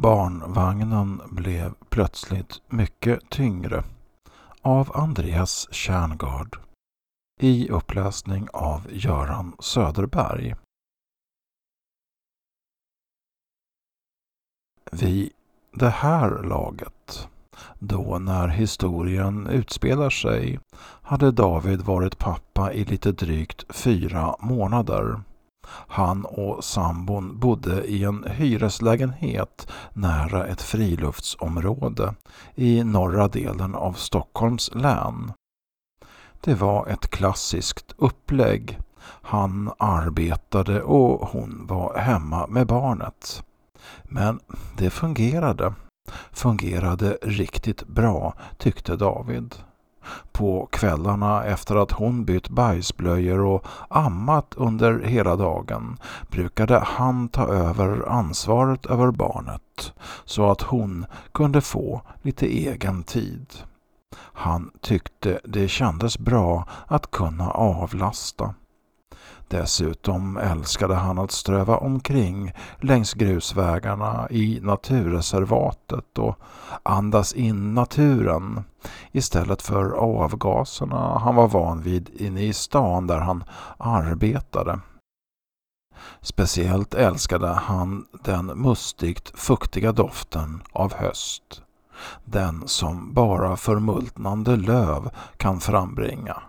Barnvagnen blev plötsligt mycket tyngre av Andreas Kärngard i uppläsning av Göran Söderberg. Vid det här laget, då när historien utspelar sig, hade David varit pappa i lite drygt fyra månader. Han och sambon bodde i en hyreslägenhet nära ett friluftsområde i norra delen av Stockholms län. Det var ett klassiskt upplägg. Han arbetade och hon var hemma med barnet. Men det fungerade. Fungerade riktigt bra, tyckte David. På kvällarna efter att hon bytt bajsblöjor och ammat under hela dagen brukade han ta över ansvaret över barnet så att hon kunde få lite egen tid. Han tyckte det kändes bra att kunna avlasta. Dessutom älskade han att ströva omkring längs grusvägarna i naturreservatet och andas in naturen istället för avgaserna han var van vid inne i stan där han arbetade. Speciellt älskade han den mustigt fuktiga doften av höst. Den som bara förmultnande löv kan frambringa.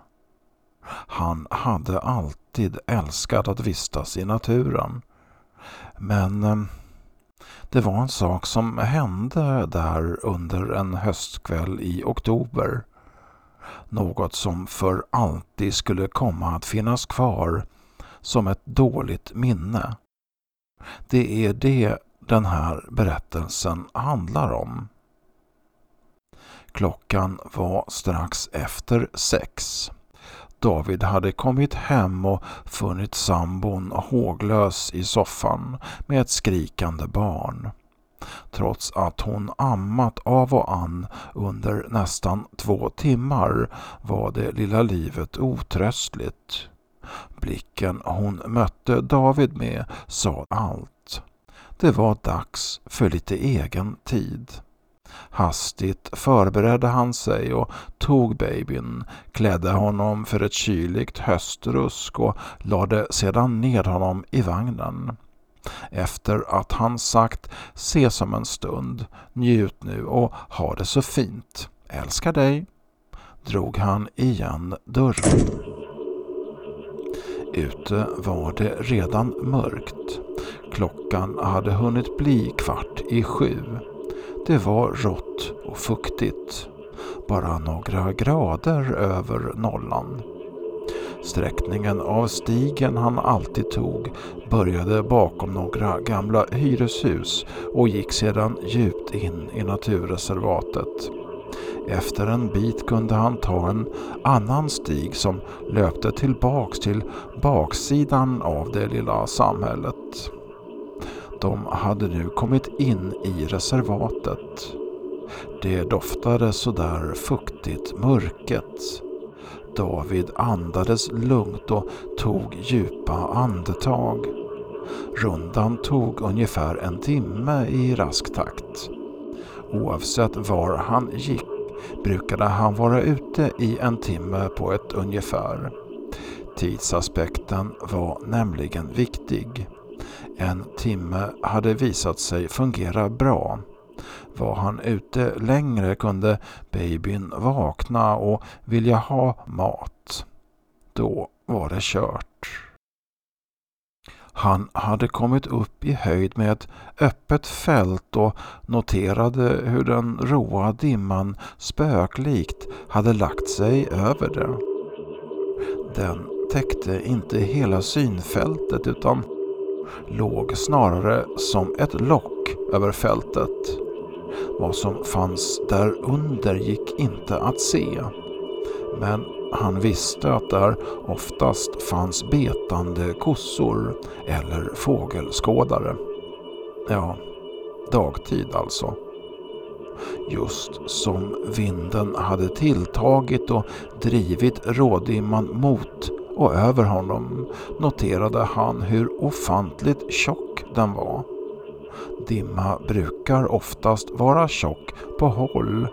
Han hade alltid älskat att vistas i naturen. Men eh, det var en sak som hände där under en höstkväll i oktober. Något som för alltid skulle komma att finnas kvar som ett dåligt minne. Det är det den här berättelsen handlar om. Klockan var strax efter sex. David hade kommit hem och funnit sambon håglös i soffan med ett skrikande barn. Trots att hon ammat av och an under nästan två timmar var det lilla livet otröstligt. Blicken hon mötte David med sa allt. Det var dags för lite egen tid. Hastigt förberedde han sig och tog babyn, klädde honom för ett kyligt höstrusk och lade sedan ned honom i vagnen. Efter att han sagt ses om en stund, njut nu och ha det så fint, älskar dig, drog han igen dörren. Ute var det redan mörkt. Klockan hade hunnit bli kvart i sju. Det var rått och fuktigt. Bara några grader över nollan. Sträckningen av stigen han alltid tog började bakom några gamla hyreshus och gick sedan djupt in i naturreservatet. Efter en bit kunde han ta en annan stig som löpte tillbaks till baksidan av det lilla samhället. De hade nu kommit in i reservatet. Det doftade sådär fuktigt mörket. David andades lugnt och tog djupa andetag. Rundan tog ungefär en timme i rask takt. Oavsett var han gick brukade han vara ute i en timme på ett ungefär. Tidsaspekten var nämligen viktig. En timme hade visat sig fungera bra. Var han ute längre kunde babyn vakna och vilja ha mat. Då var det kört. Han hade kommit upp i höjd med ett öppet fält och noterade hur den råa dimman spöklikt hade lagt sig över det. Den täckte inte hela synfältet utan låg snarare som ett lock över fältet. Vad som fanns där under gick inte att se. Men han visste att där oftast fanns betande kossor eller fågelskådare. Ja, dagtid alltså. Just som vinden hade tilltagit och drivit rådimman mot och över honom noterade han hur ofantligt tjock den var. Dimma brukar oftast vara tjock på håll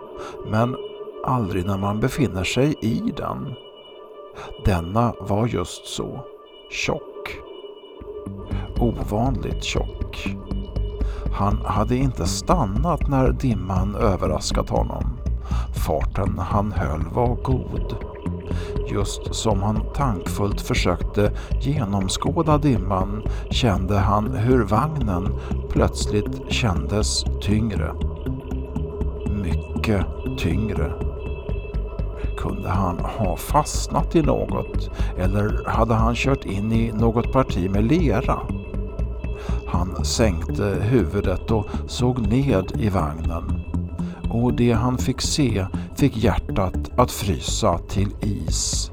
men aldrig när man befinner sig i den. Denna var just så, tjock. Ovanligt tjock. Han hade inte stannat när dimman överraskat honom. Farten han höll var god. Just som han tankfullt försökte genomskåda dimman kände han hur vagnen plötsligt kändes tyngre. Mycket tyngre. Kunde han ha fastnat i något eller hade han kört in i något parti med lera? Han sänkte huvudet och såg ned i vagnen. Och det han fick se fick hjärtat att frysa till is.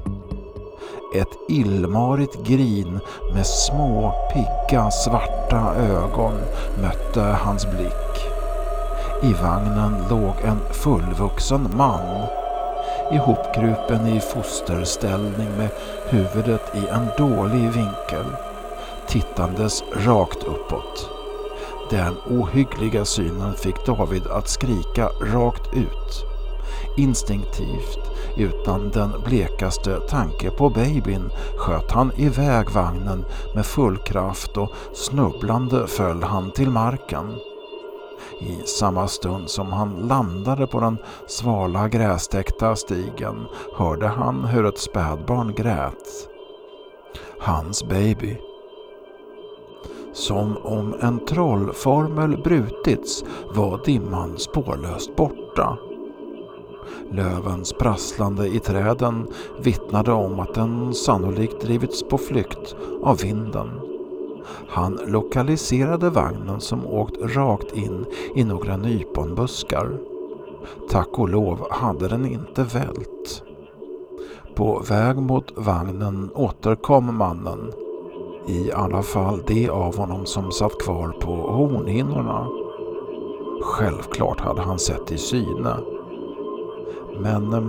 Ett illmarigt grin med små pigga svarta ögon mötte hans blick. I vagnen låg en fullvuxen man ihopkrupen i fosterställning med huvudet i en dålig vinkel tittandes rakt uppåt. Den ohyggliga synen fick David att skrika rakt ut. Instinktivt, utan den blekaste tanke på babyn, sköt han iväg vagnen med full kraft och snubblande föll han till marken. I samma stund som han landade på den svala grästäckta stigen hörde han hur ett spädbarn grät. Hans baby som om en trollformel brutits var dimman spårlöst borta. Lövens prasslande i träden vittnade om att den sannolikt drivits på flykt av vinden. Han lokaliserade vagnen som åkt rakt in i några nyponbuskar. Tack och lov hade den inte vält. På väg mot vagnen återkom mannen i alla fall de av honom som satt kvar på hornhinnorna. Självklart hade han sett i syne. Men eh,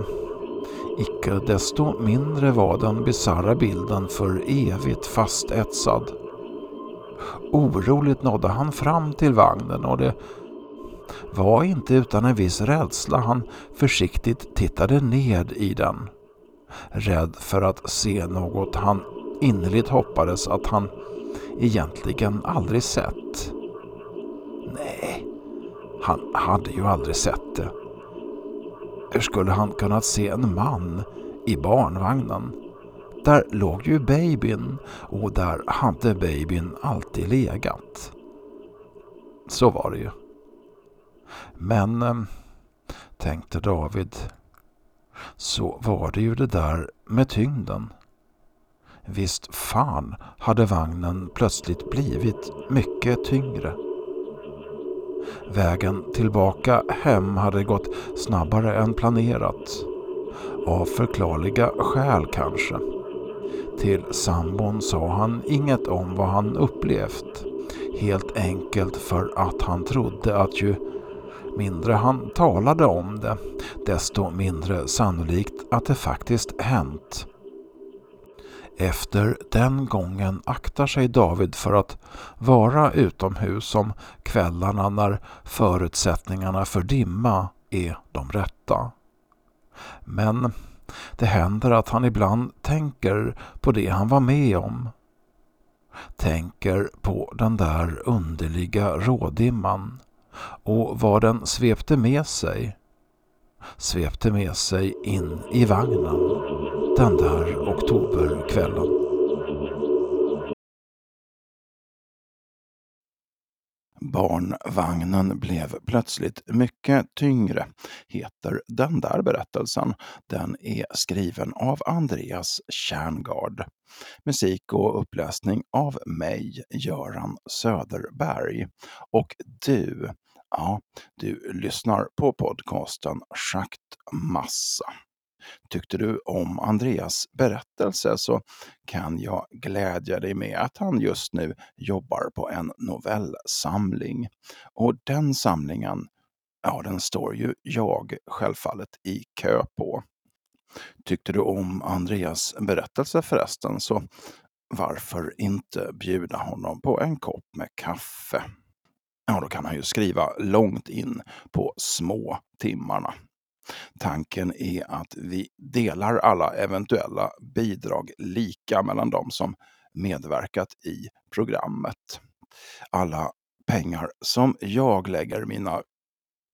icke desto mindre var den bisarra bilden för evigt fastetsad. Oroligt nådde han fram till vagnen och det var inte utan en viss rädsla han försiktigt tittade ned i den. Rädd för att se något han innerligt hoppades att han egentligen aldrig sett. Nej, han hade ju aldrig sett det. Hur skulle han kunnat se en man i barnvagnen? Där låg ju babyn och där hade babyn alltid legat. Så var det ju. Men, eh, tänkte David, så var det ju det där med tyngden. Visst fan hade vagnen plötsligt blivit mycket tyngre. Vägen tillbaka hem hade gått snabbare än planerat. Av förklarliga skäl kanske. Till sambon sa han inget om vad han upplevt. Helt enkelt för att han trodde att ju mindre han talade om det, desto mindre sannolikt att det faktiskt hänt. Efter den gången aktar sig David för att vara utomhus om kvällarna när förutsättningarna för dimma är de rätta. Men det händer att han ibland tänker på det han var med om. Tänker på den där underliga rådimman och vad den svepte med sig. Svepte med sig in i vagnen den där oktoberkvällen. Barnvagnen blev plötsligt mycket tyngre, heter den där berättelsen. Den är skriven av Andreas Kärngard. Musik och uppläsning av mig, Göran Söderberg. Och du, ja, du lyssnar på podcasten Schaktmassa. Tyckte du om Andreas berättelse så kan jag glädja dig med att han just nu jobbar på en novellsamling. Och den samlingen, ja den står ju jag självfallet i kö på. Tyckte du om Andreas berättelse förresten så varför inte bjuda honom på en kopp med kaffe? Ja, då kan han ju skriva långt in på små timmarna. Tanken är att vi delar alla eventuella bidrag lika mellan de som medverkat i programmet. Alla pengar som jag lägger mina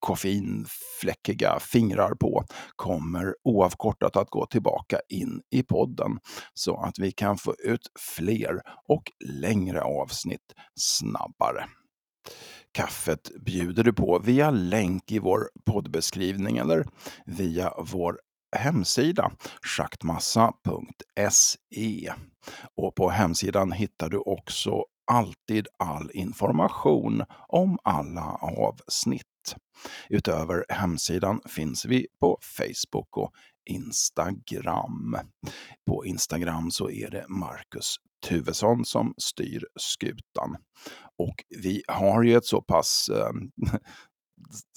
koffeinfläckiga fingrar på kommer oavkortat att gå tillbaka in i podden så att vi kan få ut fler och längre avsnitt snabbare. Kaffet bjuder du på via länk i vår poddbeskrivning eller via vår hemsida schaktmassa.se. Och på hemsidan hittar du också alltid all information om alla avsnitt. Utöver hemsidan finns vi på Facebook och Instagram. På Instagram så är det Marcus Tuvesson som styr skutan. Och vi har ju ett så pass eh,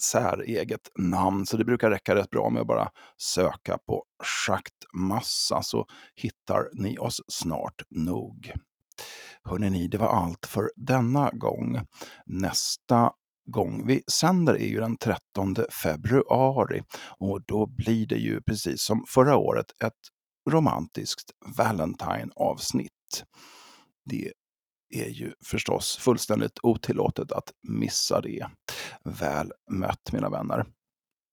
säreget namn så det brukar räcka rätt bra med att bara söka på schaktmassa så hittar ni oss snart nog. Hörrni ni, det var allt för denna gång. Nästa gång vi sänder är ju den 13 februari och då blir det ju precis som förra året ett romantiskt Valentine-avsnitt. Det är ju förstås fullständigt otillåtet att missa det. Väl mött mina vänner.